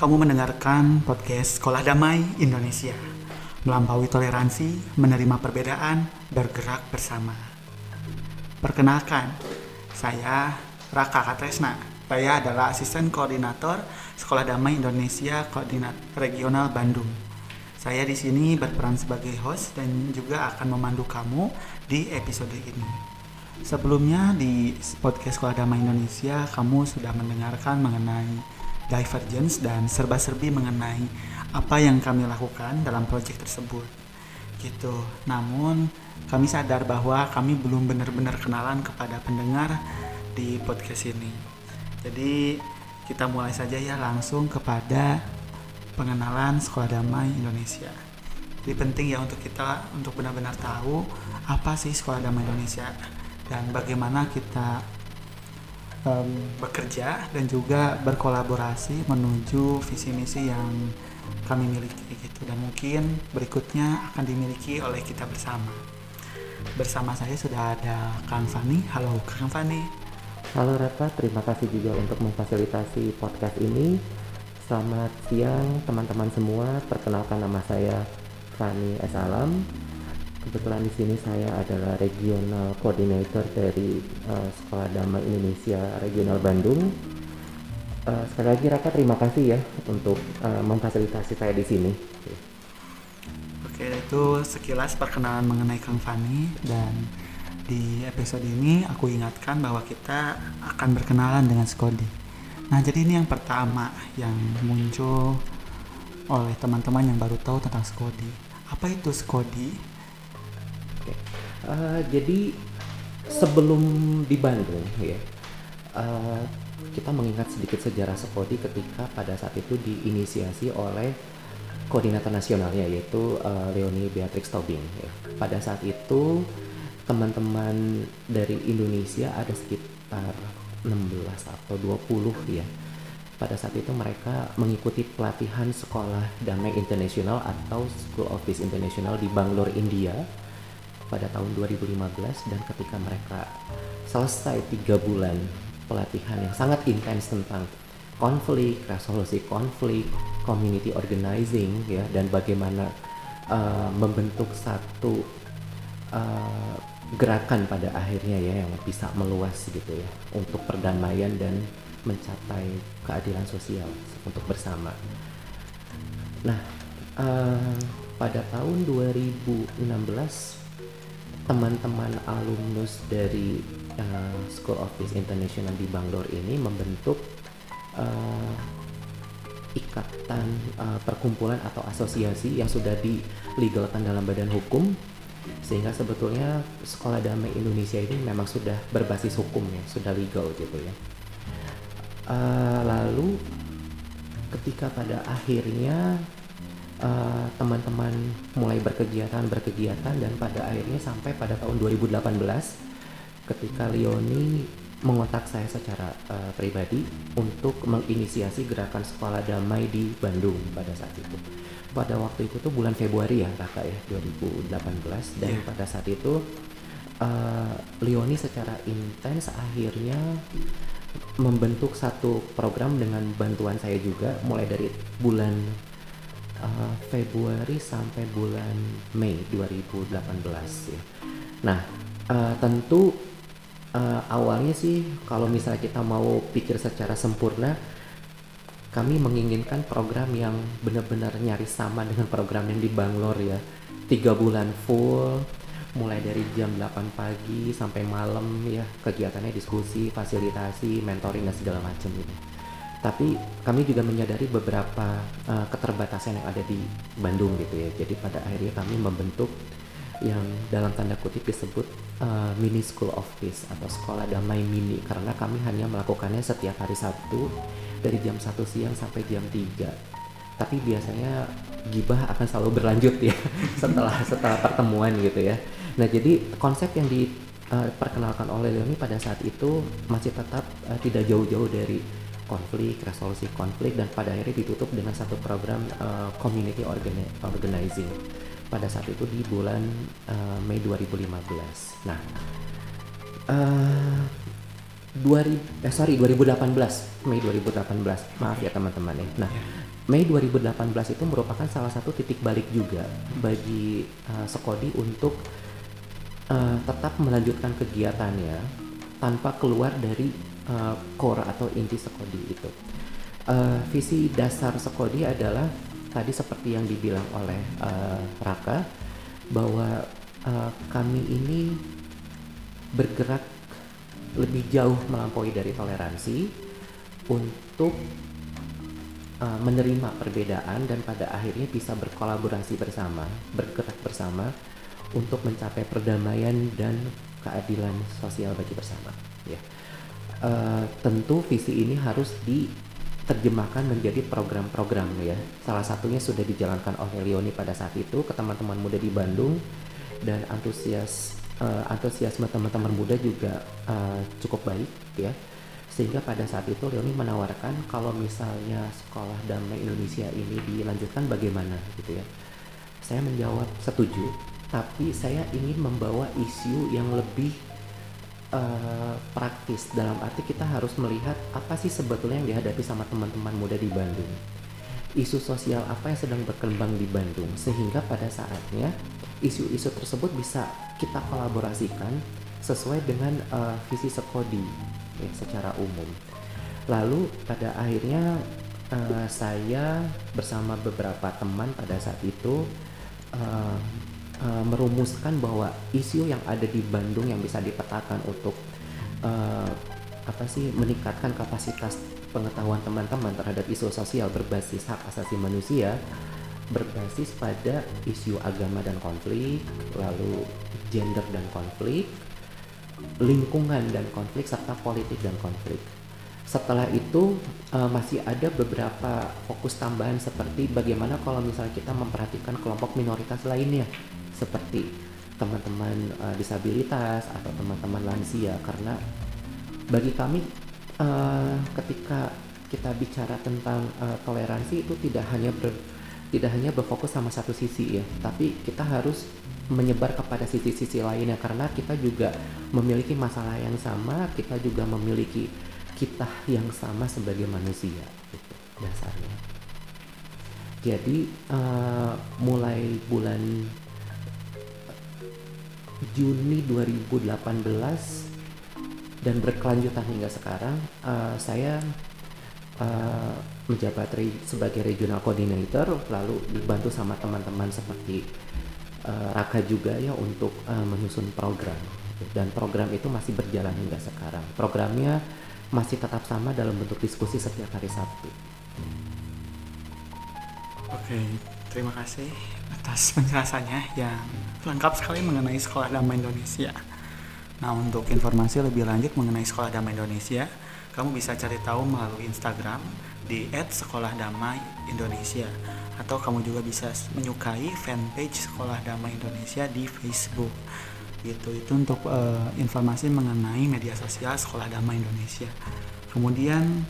Kamu mendengarkan podcast Sekolah Damai Indonesia. Melampaui toleransi, menerima perbedaan, bergerak bersama. Perkenalkan, saya Raka Katresna. Saya adalah asisten koordinator Sekolah Damai Indonesia Koordinat Regional Bandung. Saya di sini berperan sebagai host dan juga akan memandu kamu di episode ini. Sebelumnya di podcast Sekolah Damai Indonesia, kamu sudah mendengarkan mengenai divergence dan serba-serbi mengenai apa yang kami lakukan dalam proyek tersebut. Gitu. Namun kami sadar bahwa kami belum benar-benar kenalan kepada pendengar di podcast ini. Jadi kita mulai saja ya langsung kepada pengenalan Sekolah Damai Indonesia. Jadi penting ya untuk kita untuk benar-benar tahu apa sih Sekolah Damai Indonesia dan bagaimana kita um, bekerja dan juga berkolaborasi menuju visi misi yang kami miliki gitu dan mungkin berikutnya akan dimiliki oleh kita bersama. Bersama saya sudah ada Kang Fani. Halo Kang Fani. Halo Raka, terima kasih juga untuk memfasilitasi podcast ini. Selamat siang teman-teman semua. Perkenalkan nama saya Fani S. Kebetulan di sini saya adalah regional coordinator dari uh, Sekolah Indonesia Regional Bandung. Uh, sekali lagi Raka terima kasih ya untuk uh, memfasilitasi saya di sini. Oke, itu sekilas perkenalan mengenai Kang Fani dan di episode ini aku ingatkan bahwa kita akan berkenalan dengan Skodi. Nah, jadi ini yang pertama yang muncul oleh teman-teman yang baru tahu tentang Skodi. Apa itu Skodi? Uh, jadi sebelum di Bandung ya uh, kita mengingat sedikit sejarah Sekodi ketika pada saat itu diinisiasi oleh koordinator nasionalnya yaitu uh, Leonie Beatrix Tobing ya. Pada saat itu teman-teman dari Indonesia ada sekitar 16 atau 20 ya. Pada saat itu mereka mengikuti pelatihan sekolah damai internasional atau School of Peace International di Bangalore, India pada tahun 2015 dan ketika mereka selesai tiga bulan pelatihan yang sangat intens tentang konflik, resolusi konflik, community organizing ya dan bagaimana uh, membentuk satu uh, gerakan pada akhirnya ya yang bisa meluas gitu ya untuk perdamaian dan mencapai keadilan sosial untuk bersama. Nah, uh, pada tahun 2016 teman-teman alumnus dari uh, School of Peace International di Bangalore ini membentuk uh, ikatan uh, perkumpulan atau asosiasi yang sudah dilegalkan dalam badan hukum sehingga sebetulnya sekolah damai Indonesia ini memang sudah berbasis hukum ya sudah legal gitu ya. Uh, lalu ketika pada akhirnya Eh, teman-teman uh, mulai berkegiatan berkegiatan dan pada akhirnya sampai pada tahun 2018 ketika Leoni mengontak saya secara uh, pribadi untuk menginisiasi gerakan sekolah damai di Bandung pada saat itu. Pada waktu itu tuh bulan Februari ya kakak ya 2018 dan yeah. pada saat itu uh, Leoni secara intens akhirnya membentuk satu program dengan bantuan saya juga mulai dari bulan uh, Februari sampai bulan Mei 2018 ya. Nah, uh, tentu uh, awalnya sih kalau misalnya kita mau pikir secara sempurna kami menginginkan program yang benar-benar nyaris sama dengan program yang di Bangalore ya. Tiga bulan full, mulai dari jam 8 pagi sampai malam ya kegiatannya diskusi, fasilitasi, mentoring dan segala macam gitu tapi kami juga menyadari beberapa uh, keterbatasan yang ada di Bandung gitu ya. Jadi pada akhirnya kami membentuk yang dalam tanda kutip disebut uh, mini school of peace atau sekolah damai mini. Karena kami hanya melakukannya setiap hari Sabtu dari jam 1 siang sampai jam 3 tapi biasanya gibah akan selalu berlanjut ya setelah setelah pertemuan gitu ya. Nah jadi konsep yang diperkenalkan uh, oleh Leoni pada saat itu masih tetap uh, tidak jauh-jauh dari konflik, resolusi konflik dan pada akhirnya ditutup dengan satu program uh, community organi organizing. Pada saat itu di bulan uh, Mei 2015. Nah, uh, 2000 eh sorry 2018 Mei 2018 maaf ya teman-teman ya. Nah Mei 2018 itu merupakan salah satu titik balik juga bagi uh, Sekodi untuk uh, tetap melanjutkan kegiatannya tanpa keluar dari uh, core atau inti Sekodi itu uh, visi dasar Sekodi adalah tadi seperti yang dibilang oleh uh, Raka bahwa uh, kami ini bergerak lebih jauh melampaui dari toleransi untuk uh, menerima perbedaan dan pada akhirnya bisa berkolaborasi bersama, bergerak bersama untuk mencapai perdamaian dan keadilan sosial bagi bersama. Ya, uh, tentu visi ini harus diterjemahkan menjadi program-program ya. Salah satunya sudah dijalankan oleh Leoni pada saat itu ke teman-teman muda di Bandung. Dan antusias uh, antusiasme teman-teman muda juga uh, cukup baik ya. Sehingga pada saat itu Leoni menawarkan kalau misalnya sekolah damai Indonesia ini dilanjutkan bagaimana gitu ya. Saya menjawab setuju. Tapi saya ingin membawa isu yang lebih uh, praktis dalam arti kita harus melihat apa sih sebetulnya yang dihadapi sama teman-teman muda di Bandung isu sosial apa yang sedang berkembang di Bandung sehingga pada saatnya isu-isu tersebut bisa kita kolaborasikan sesuai dengan uh, visi Sekodi ya, secara umum. Lalu pada akhirnya uh, saya bersama beberapa teman pada saat itu uh, uh, merumuskan bahwa isu yang ada di Bandung yang bisa dipetakan untuk uh, apa sih meningkatkan kapasitas pengetahuan teman-teman terhadap isu sosial berbasis hak asasi manusia berbasis pada isu agama dan konflik, lalu gender dan konflik, lingkungan dan konflik, serta politik dan konflik. Setelah itu uh, masih ada beberapa fokus tambahan seperti bagaimana kalau misalnya kita memperhatikan kelompok minoritas lainnya seperti teman-teman uh, disabilitas atau teman-teman lansia. Karena bagi kami uh, ketika kita bicara tentang uh, toleransi itu tidak hanya ber, tidak hanya berfokus sama satu sisi ya, tapi kita harus menyebar kepada sisi-sisi lainnya. Karena kita juga memiliki masalah yang sama, kita juga memiliki kita yang sama sebagai manusia gitu, dasarnya. Jadi uh, mulai bulan Juni 2018 dan berkelanjutan hingga sekarang uh, saya uh, menjabat re sebagai regional coordinator lalu dibantu sama teman-teman seperti uh, Raka juga ya untuk uh, menyusun program dan program itu masih berjalan hingga sekarang. Programnya masih tetap sama dalam bentuk diskusi setiap hari Sabtu. Oke, terima kasih atas penjelasannya yang lengkap sekali mengenai Sekolah Damai Indonesia. Nah, untuk informasi lebih lanjut mengenai Sekolah Damai Indonesia, kamu bisa cari tahu melalui Instagram di @sekolahdamai_indonesia atau kamu juga bisa menyukai fanpage Sekolah Damai Indonesia di Facebook gitu. Itu untuk uh, informasi mengenai media sosial Sekolah Damai Indonesia. Kemudian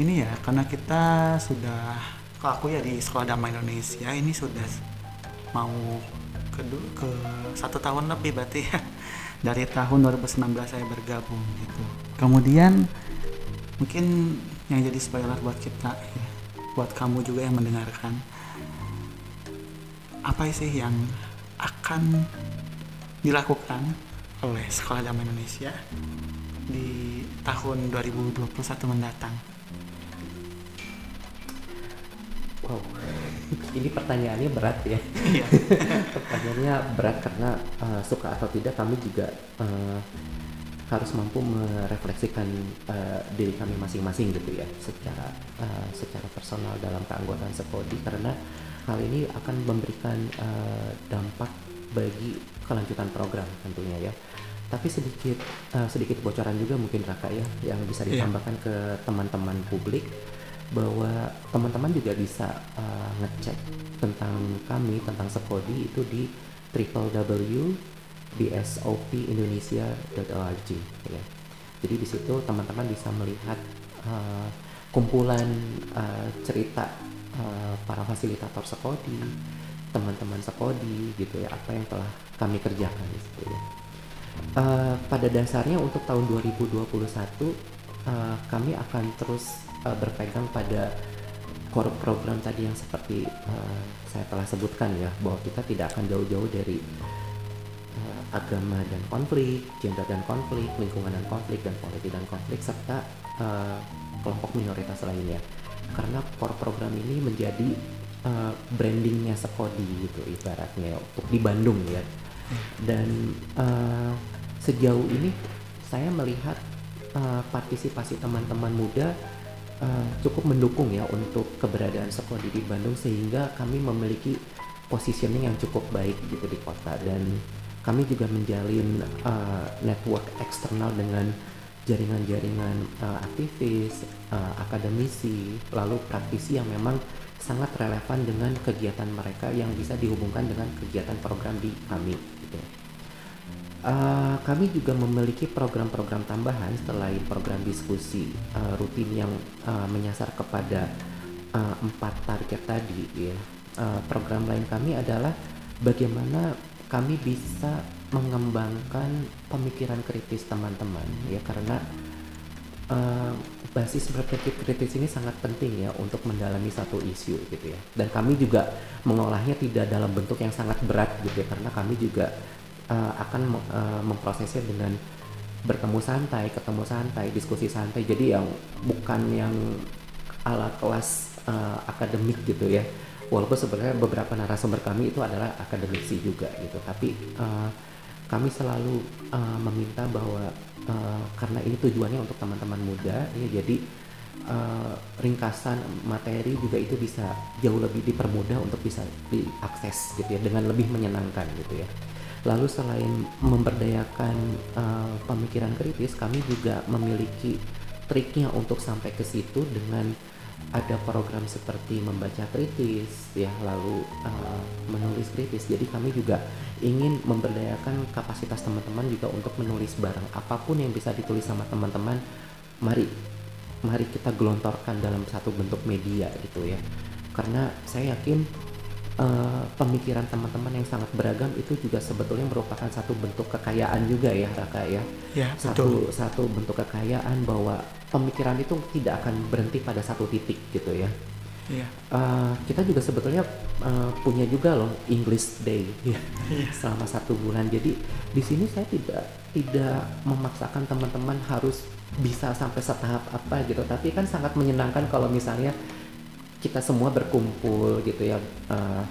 ini ya karena kita sudah kalau aku ya di Sekolah Damai Indonesia ini sudah mau ke ke satu tahun lebih berarti ya dari tahun 2019 saya bergabung gitu. Kemudian mungkin yang jadi spoiler buat kita ya buat kamu juga yang mendengarkan apa sih yang akan dilakukan oleh Sekolah Damai Indonesia di tahun 2021 mendatang? Wow, ini pertanyaannya berat ya. Iya. pertanyaannya berat karena uh, suka atau tidak kami juga uh, harus mampu merefleksikan uh, diri kami masing-masing gitu ya secara uh, secara personal dalam keanggotaan Sepodi karena hal ini akan memberikan uh, dampak bagi kelanjutan program tentunya ya tapi sedikit uh, sedikit bocoran juga mungkin Raka ya yang bisa iya. ditambahkan yeah. ke teman-teman publik bahwa teman-teman juga bisa uh, ngecek tentang kami tentang Sepodi itu di www bsopindonesia.org ya. Jadi di situ teman-teman bisa melihat uh, kumpulan uh, cerita uh, para fasilitator Sekodi, teman-teman Sekodi gitu ya, apa yang telah kami kerjakan di situ ya. Uh, pada dasarnya untuk tahun 2021 uh, kami akan terus uh, berpegang pada core program tadi yang seperti uh, saya telah sebutkan ya bahwa kita tidak akan jauh-jauh dari uh, agama dan konflik, gender dan konflik, lingkungan dan konflik dan politik dan konflik serta uh, kelompok minoritas lainnya. Karena core program ini menjadi uh, brandingnya Sekodi gitu ibaratnya untuk di Bandung ya. Dan uh, sejauh ini saya melihat uh, partisipasi teman-teman muda uh, cukup mendukung ya untuk keberadaan sekolah di Bandung sehingga kami memiliki positioning yang cukup baik gitu di kota dan kami juga menjalin uh, network eksternal dengan jaringan-jaringan uh, aktivis, uh, akademisi, lalu praktisi yang memang sangat relevan dengan kegiatan mereka yang bisa dihubungkan dengan kegiatan program di kami. Gitu. Uh, kami juga memiliki program-program tambahan selain program diskusi uh, rutin yang uh, menyasar kepada uh, empat target tadi. Ya. Uh, program lain kami adalah bagaimana kami bisa mengembangkan pemikiran kritis teman-teman ya karena uh, basis berpikir kritis ini sangat penting ya untuk mendalami satu isu gitu ya dan kami juga mengolahnya tidak dalam bentuk yang sangat berat gitu ya karena kami juga uh, akan uh, memprosesnya dengan bertemu santai, ketemu santai, diskusi santai. Jadi yang bukan yang ala kelas uh, akademik gitu ya. Walaupun sebenarnya beberapa narasumber kami itu adalah akademisi juga gitu. Tapi uh, kami selalu uh, meminta bahwa uh, karena ini tujuannya untuk teman-teman muda, ya jadi uh, ringkasan materi juga itu bisa jauh lebih dipermudah untuk bisa diakses gitu ya dengan lebih menyenangkan gitu ya. Lalu selain memberdayakan uh, pemikiran kritis, kami juga memiliki triknya untuk sampai ke situ dengan ada program seperti membaca kritis, ya, lalu uh, menulis kritis. Jadi kami juga ingin memberdayakan kapasitas teman-teman juga untuk menulis bareng apa pun yang bisa ditulis sama teman-teman. Mari, mari kita gelontorkan dalam satu bentuk media gitu ya. Karena saya yakin uh, pemikiran teman-teman yang sangat beragam itu juga sebetulnya merupakan satu bentuk kekayaan juga ya Raka ya. ya satu betul. satu bentuk kekayaan bahwa pemikiran itu tidak akan berhenti pada satu titik gitu ya. Ya. Uh, kita juga sebetulnya uh, punya juga loh English Day ya ya. selama satu bulan. Jadi di sini saya tidak tidak memaksakan teman-teman harus bisa sampai setahap apa gitu. Tapi kan sangat menyenangkan kalau misalnya kita semua berkumpul gitu ya uh,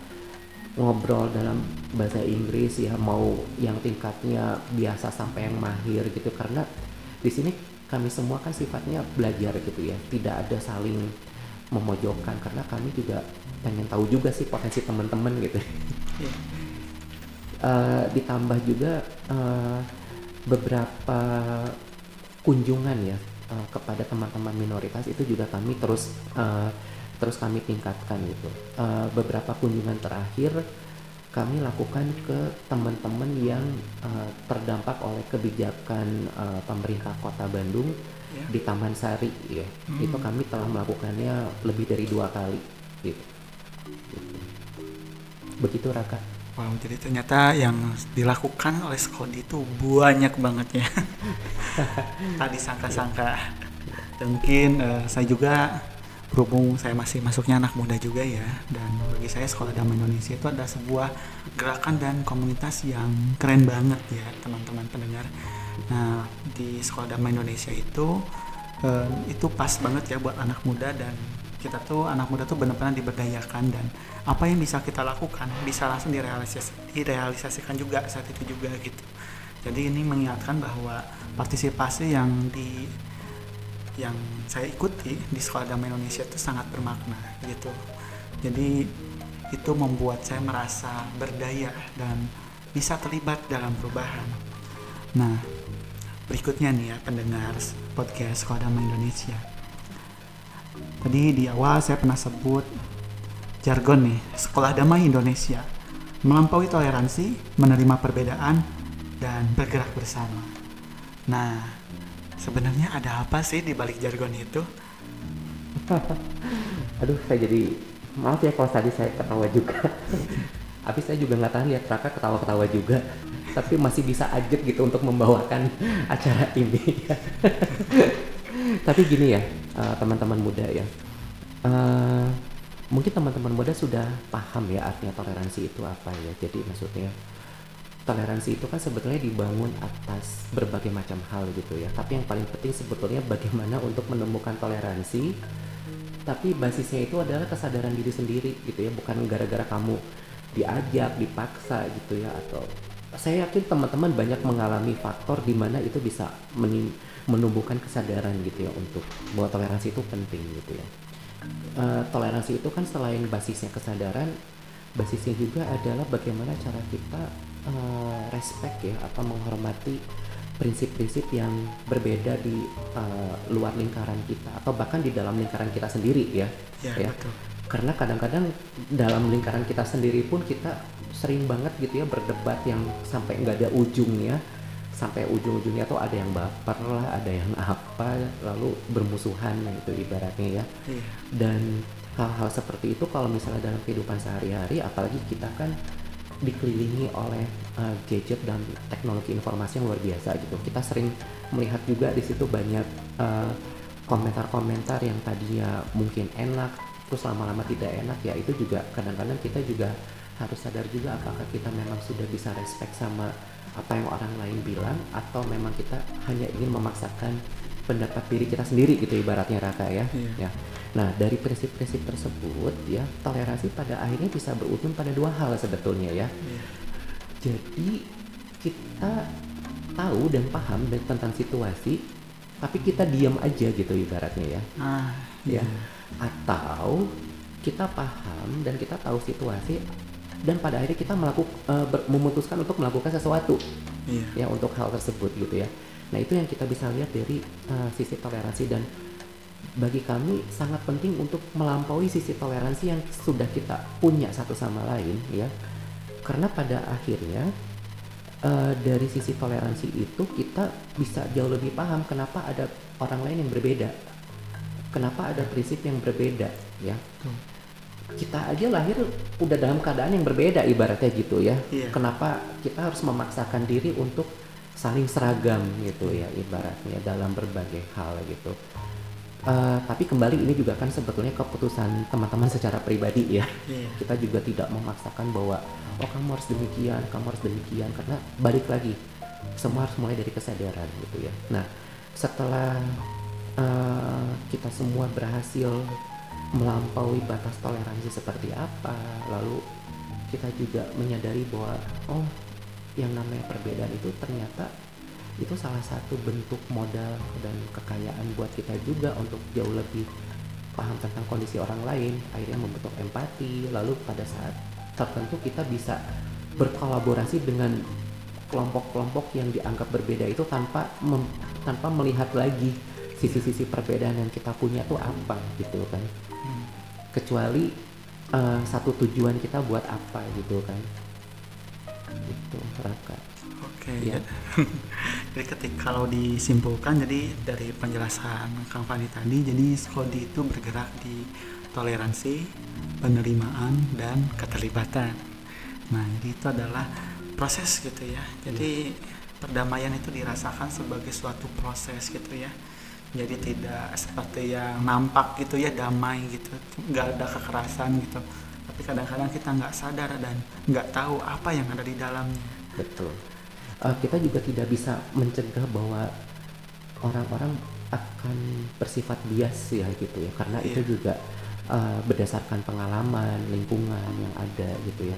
ngobrol dalam bahasa Inggris ya mau yang tingkatnya biasa sampai yang mahir gitu karena di sini kami semua kan sifatnya belajar gitu ya. Tidak ada saling memojokkan karena kami juga pengen tahu juga sih potensi teman-teman gitu. Uh, ditambah juga uh, beberapa kunjungan ya uh, kepada teman-teman minoritas itu juga kami terus uh, terus kami tingkatkan gitu. Uh, beberapa kunjungan terakhir kami lakukan ke teman-teman yang uh, terdampak oleh kebijakan uh, pemerintah Kota Bandung yeah. di Taman Sari ya. Hmm. Itu kami telah melakukannya lebih dari dua kali gitu. gitu. Begitu Raka. Wow, jadi ternyata yang dilakukan oleh Skodi itu banyak banget ya. Tadi sangka-sangka. Mungkin uh, saya juga berhubung saya masih masuknya anak muda juga ya dan bagi saya sekolah damai Indonesia itu adalah sebuah gerakan dan komunitas yang keren banget ya teman-teman pendengar. Nah di sekolah damai Indonesia itu eh, itu pas banget ya buat anak muda dan kita tuh anak muda tuh benar-benar diberdayakan dan apa yang bisa kita lakukan bisa langsung direalisis direalisasikan juga saat itu juga gitu. Jadi ini mengingatkan bahwa partisipasi yang di yang saya ikuti di Sekolah Damai Indonesia itu sangat bermakna gitu. Jadi itu membuat saya merasa berdaya dan bisa terlibat dalam perubahan. Nah, berikutnya nih ya pendengar podcast Sekolah Damai Indonesia. Tadi di awal saya pernah sebut jargon nih, Sekolah Damai Indonesia. Melampaui toleransi, menerima perbedaan, dan bergerak bersama. Nah, Sebenarnya ada apa sih di balik jargon itu? Aduh, saya jadi maaf ya kalau tadi saya ketawa juga. Tapi saya juga nggak tahan lihat Raka ketawa-ketawa juga. tapi masih bisa ajet gitu untuk membawakan acara ini. tapi gini ya, uh, teman-teman muda ya. Uh, mungkin teman-teman muda sudah paham ya artinya toleransi itu apa ya. Jadi maksudnya toleransi itu kan sebetulnya dibangun atas berbagai macam hal gitu ya. Tapi yang paling penting sebetulnya bagaimana untuk menemukan toleransi tapi basisnya itu adalah kesadaran diri sendiri gitu ya, bukan gara-gara kamu diajak, dipaksa gitu ya atau saya yakin teman-teman banyak mengalami faktor di mana itu bisa menumbuhkan kesadaran gitu ya untuk bahwa toleransi itu penting gitu ya. Uh, toleransi itu kan selain basisnya kesadaran, basisnya juga adalah bagaimana cara kita uh, respect ya atau menghormati prinsip-prinsip yang berbeda di uh, luar lingkaran kita atau bahkan di dalam lingkaran kita sendiri ya. Ya, ya. betul. Karena kadang-kadang dalam lingkaran kita sendiri pun kita sering banget gitu ya berdebat yang sampai nggak ada ujungnya sampai ujung-ujungnya tuh ada yang baper lah, ada yang apa, lalu bermusuhan gitu ibaratnya ya. ya. Dan hal-hal seperti itu kalau misalnya dalam kehidupan sehari-hari, apalagi kita kan dikelilingi oleh uh, gadget dan teknologi informasi yang luar biasa gitu. Kita sering melihat juga di situ banyak uh, komentar-komentar yang tadinya mungkin enak, terus lama-lama tidak enak ya itu juga kadang-kadang kita juga harus sadar juga apakah kita memang sudah bisa respect sama apa yang orang lain bilang atau memang kita hanya ingin memaksakan pendapat diri kita sendiri gitu ibaratnya Raka ya. Yeah. ya. Nah, dari prinsip-prinsip tersebut ya, toleransi pada akhirnya bisa berujung pada dua hal sebetulnya ya. Jadi kita tahu dan paham tentang situasi, tapi kita diam aja gitu ibaratnya ya. Ah, yeah. ya. Atau kita paham dan kita tahu situasi dan pada akhirnya kita melakukan uh, memutuskan untuk melakukan sesuatu yeah. ya untuk hal tersebut gitu ya. Nah, itu yang kita bisa lihat dari uh, sisi toleransi dan bagi kami sangat penting untuk melampaui sisi toleransi yang sudah kita punya satu sama lain ya. Karena pada akhirnya uh, dari sisi toleransi itu kita bisa jauh lebih paham kenapa ada orang lain yang berbeda. Kenapa ada prinsip yang berbeda ya. Kita aja lahir udah dalam keadaan yang berbeda ibaratnya gitu ya. Yeah. kenapa kita harus memaksakan diri untuk saling seragam gitu ya ibaratnya dalam berbagai hal gitu Uh, tapi kembali ini juga kan sebetulnya keputusan teman-teman secara pribadi ya. Yeah. Kita juga tidak memaksakan bahwa oh kamu harus demikian, kamu harus demikian karena balik lagi semua harus mulai dari kesadaran gitu ya. Nah setelah uh, kita semua berhasil melampaui batas toleransi seperti apa, lalu kita juga menyadari bahwa oh yang namanya perbedaan itu ternyata itu salah satu bentuk modal dan kekayaan buat kita juga untuk jauh lebih paham tentang kondisi orang lain akhirnya membentuk empati. Lalu pada saat tertentu kita bisa berkolaborasi dengan kelompok-kelompok yang dianggap berbeda itu tanpa mem, tanpa melihat lagi sisi-sisi perbedaan yang kita punya tuh apa gitu kan. Hmm. kecuali uh, satu tujuan kita buat apa gitu kan. Itu raka. Oke. Okay, ya jadi ketika kalau disimpulkan jadi dari penjelasan Kang Fani tadi jadi Skodi itu bergerak di toleransi penerimaan dan keterlibatan. Nah jadi itu adalah proses gitu ya. Jadi perdamaian itu dirasakan sebagai suatu proses gitu ya. Jadi tidak seperti yang nampak gitu ya damai gitu. Nggak ada kekerasan gitu. Tapi kadang-kadang kita nggak sadar dan nggak tahu apa yang ada di dalamnya. Betul uh, kita juga tidak bisa mencegah bahwa orang-orang akan bersifat bias ya gitu ya. Karena yeah. itu juga uh, berdasarkan pengalaman lingkungan yang ada gitu ya.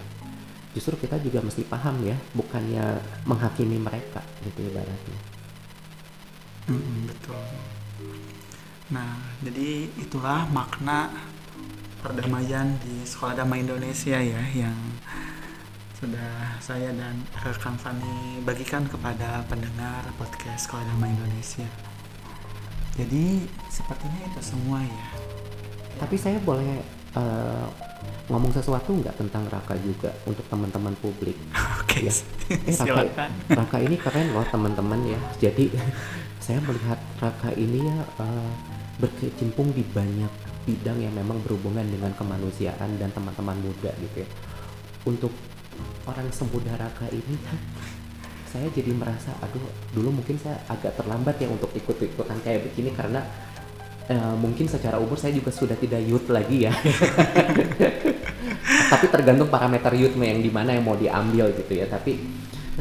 Justru kita juga mesti paham ya bukannya menghakimi mereka gitu ibaratnya. Mm, betul. Nah jadi itulah makna perdamaian di sekolah damai Indonesia ya yang sudah saya dan rekan Fani bagikan kepada pendengar podcast Sekolah Damai Indonesia. Jadi sepertinya itu semua ya. Tapi saya boleh uh, ngomong sesuatu nggak tentang Raka juga untuk teman-teman publik? Oke. Okay. Ya. Eh, Raka, Raka ini keren loh teman-teman ya. Jadi saya melihat Raka ini ya uh, berkecimpung di banyak bidang yang memang berhubungan dengan kemanusiaan dan teman-teman muda gitu ya. Untuk orang semudah Raka ini saya jadi merasa aduh dulu mungkin saya agak terlambat ya untuk ikut-ikutan kayak begini karena uh, mungkin secara umur saya juga sudah tidak youth lagi ya tapi tergantung parameter youth yang di mana yang mau diambil gitu ya tapi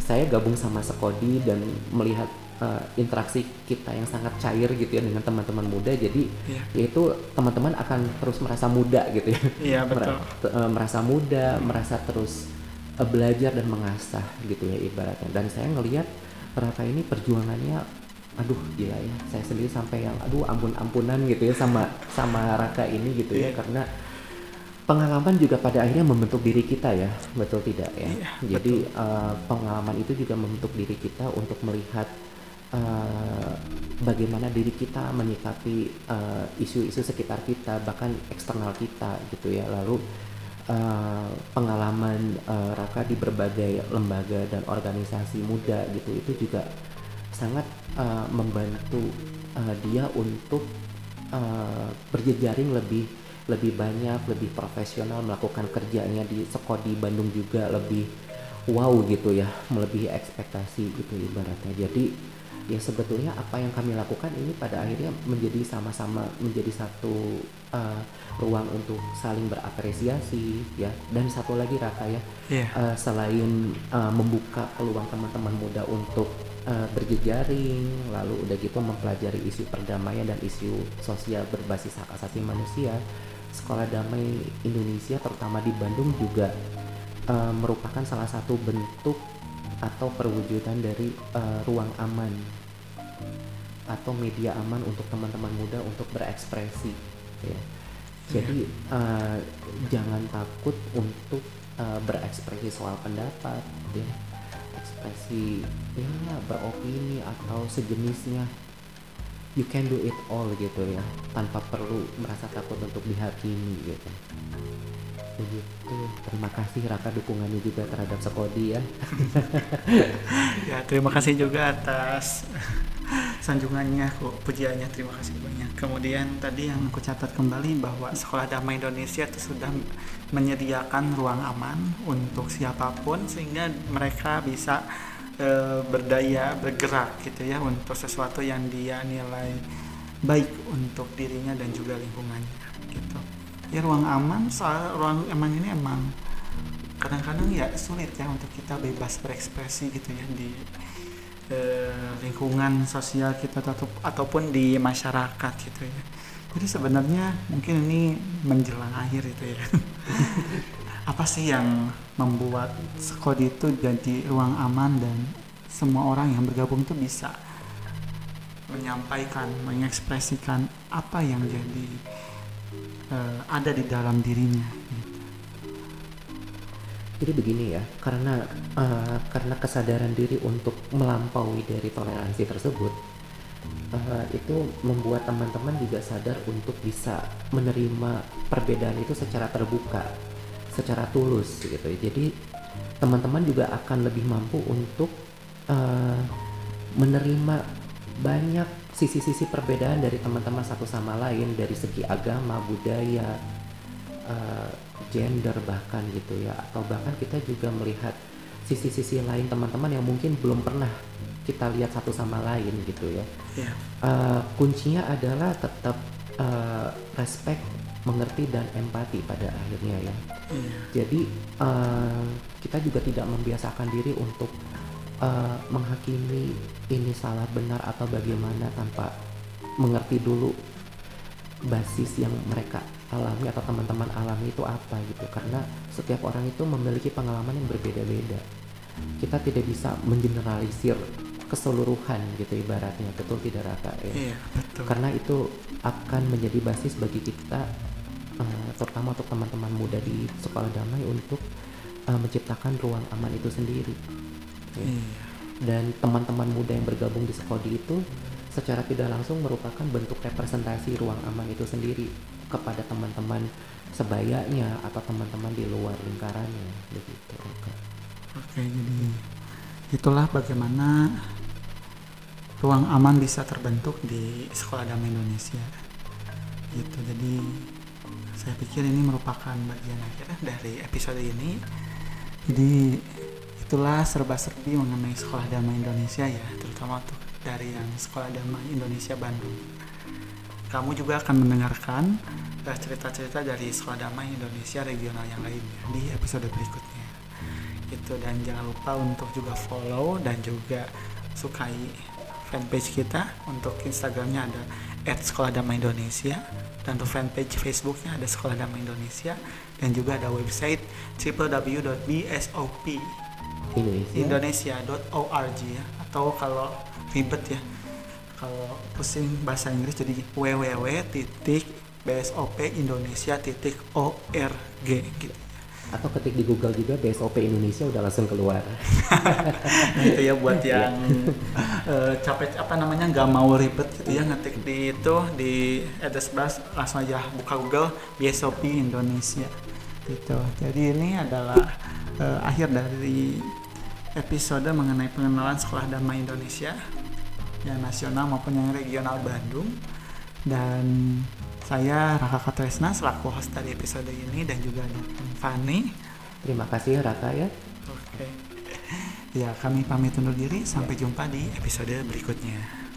saya gabung sama Sekodi dan melihat uh, interaksi kita yang sangat cair gitu ya dengan teman-teman muda jadi yeah. yaitu teman-teman akan terus merasa muda gitu ya yeah, betul. Eh, merasa muda merasa terus belajar dan mengasah gitu ya ibaratnya. Dan saya ngelihat Raka ini perjuangannya aduh gila ya. Saya sendiri sampai yang aduh ampun ampunan gitu ya sama sama Raka ini gitu yeah. ya. Iya. karena pengalaman juga pada akhirnya membentuk diri kita ya. Betul tidak ya? Iya, jadi uh, pengalaman itu juga membentuk diri kita untuk melihat uh, bagaimana diri kita menyikapi uh, isu-isu sekitar kita bahkan eksternal kita gitu ya. Lalu uh, pengalaman uh, Raka di berbagai lembaga dan organisasi muda gitu itu juga sangat uh, membantu uh, dia untuk uh, berjejaring lebih lebih banyak, lebih profesional melakukan kerjanya di Sekodi Bandung juga lebih wow gitu ya, melebihi ekspektasi gitu ibaratnya. Jadi ya sebetulnya apa yang kami lakukan ini pada akhirnya menjadi sama-sama menjadi satu uh, ruang untuk saling berapresiasi ya dan satu lagi Raka ya yeah. Iya. uh, selain uh, membuka peluang teman-teman muda untuk uh, berjejaring lalu udah gitu mempelajari isu perdamaian dan isu sosial berbasis hak asasi manusia Sekolah Damai Indonesia terutama di Bandung juga uh, merupakan salah satu bentuk atau perwujudan dari uh, ruang aman atau media aman untuk teman-teman muda untuk berekspresi ya. Jadi uh, jangan takut untuk uh, berekspresi soal pendapat ya. Ekspresi ya beropini atau sejenisnya you can do it all gitu ya tanpa perlu merasa takut untuk dihakimi gitu begitu. Terima kasih Raka dukungannya juga terhadap Sekodi ya. Ya terima kasih juga atas sanjungannya kok pujiannya. Terima kasih banyak. Kemudian tadi yang aku catat kembali bahwa Sekolah Damai Indonesia itu sudah menyediakan ruang aman untuk siapa pun sehingga mereka bisa e, berdaya bergerak gitu ya untuk sesuatu yang dia nilai baik untuk dirinya dan juga lingkungannya gitu ya ruang aman soal ruang aman ini emang kadang-kadang ya sulit ya untuk kita bebas berekspresi gitu ya di e, lingkungan sosial kita atau, ataupun di masyarakat gitu ya. Jadi sebenarnya mungkin ini menjelang akhir itu ya. Apa sih yang membuat Skodi itu jadi ruang aman dan semua orang yang bergabung itu bisa menyampaikan, mengekspresikan apa yang jadi uh, ada di dalam dirinya. Jadi begini ya, karena uh, karena kesadaran diri untuk melampaui dari toleransi tersebut, uh, itu membuat teman-teman juga sadar untuk bisa menerima perbedaan itu secara terbuka secara tulus gitu. Jadi teman-teman juga akan lebih mampu untuk uh, menerima banyak sisi-sisi perbedaan dari teman-teman satu sama lain dari segi agama, budaya, uh, gender bahkan gitu ya. Atau bahkan kita juga melihat sisi-sisi lain teman-teman yang mungkin belum pernah kita lihat satu sama lain gitu ya. Yeah. Iya. Uh, kuncinya adalah tetap uh, respect mengerti dan empati pada akhirnya ya. Hmm. Jadi uh, kita juga tidak membiasakan diri untuk uh, menghakimi ini salah benar atau bagaimana tanpa mengerti dulu basis yang mereka alami atau teman-teman alami itu apa gitu. Karena setiap orang itu memiliki pengalaman yang berbeda-beda. Kita tidak bisa mengeneralisir keseluruhan gitu ibaratnya. Betul tidak rata ya. Iya, betul. karena itu akan menjadi basis bagi kita uh, terutama untuk teman-teman muda di sekolah damai untuk uh, menciptakan ruang aman itu sendiri ya. iya. dan teman-teman muda yang bergabung di sekolah itu secara tidak langsung merupakan bentuk representasi ruang aman itu sendiri kepada teman-teman sebayanya atau teman-teman di luar lingkarannya begitu oke jadi itulah bagaimana ruang aman bisa terbentuk di sekolah damai Indonesia gitu jadi saya pikir ini merupakan bagian akhir dari episode ini jadi itulah serba-serbi mengenai Sekolah Damai Indonesia ya, terutama untuk dari yang Sekolah Damai Indonesia Bandung. Kamu juga akan mendengarkan eh, cerita-cerita dari Sekolah Damai Indonesia regional yang lainnya di episode berikutnya. Itu dan jangan lupa untuk juga follow dan juga sukai fanpage kita. Untuk Instagramnya ada @sekolah_damai_indonesia dan untuk fanpage Facebooknya ada Sekolah Damai Indonesia dan juga ada website www.bsop Indonesia. indonesia.org ya. Atau kalau ribet ya. Kalau pusing bahasa Inggris jadi www.bsopindonesia.org gitu. Atau ketik di Google juga BSOP Indonesia udah langsung keluar. gitu ya buat yang eh, capek apa namanya nggak mau ribet gitu ya. Ngetik di itu di address bar langsung aja buka Google BSOP Indonesia gitu. Jadi ini adalah eh, akhir dari episode mengenai pengenalan sekolah damai Indonesia yang nasional maupun yang regional Bandung dan saya Raka Katresna selaku host dari episode ini dan juga Fanny Terima kasih Raka ya. Oke. Ya, kami pamit undur diri. Sampai jumpa di episode berikutnya.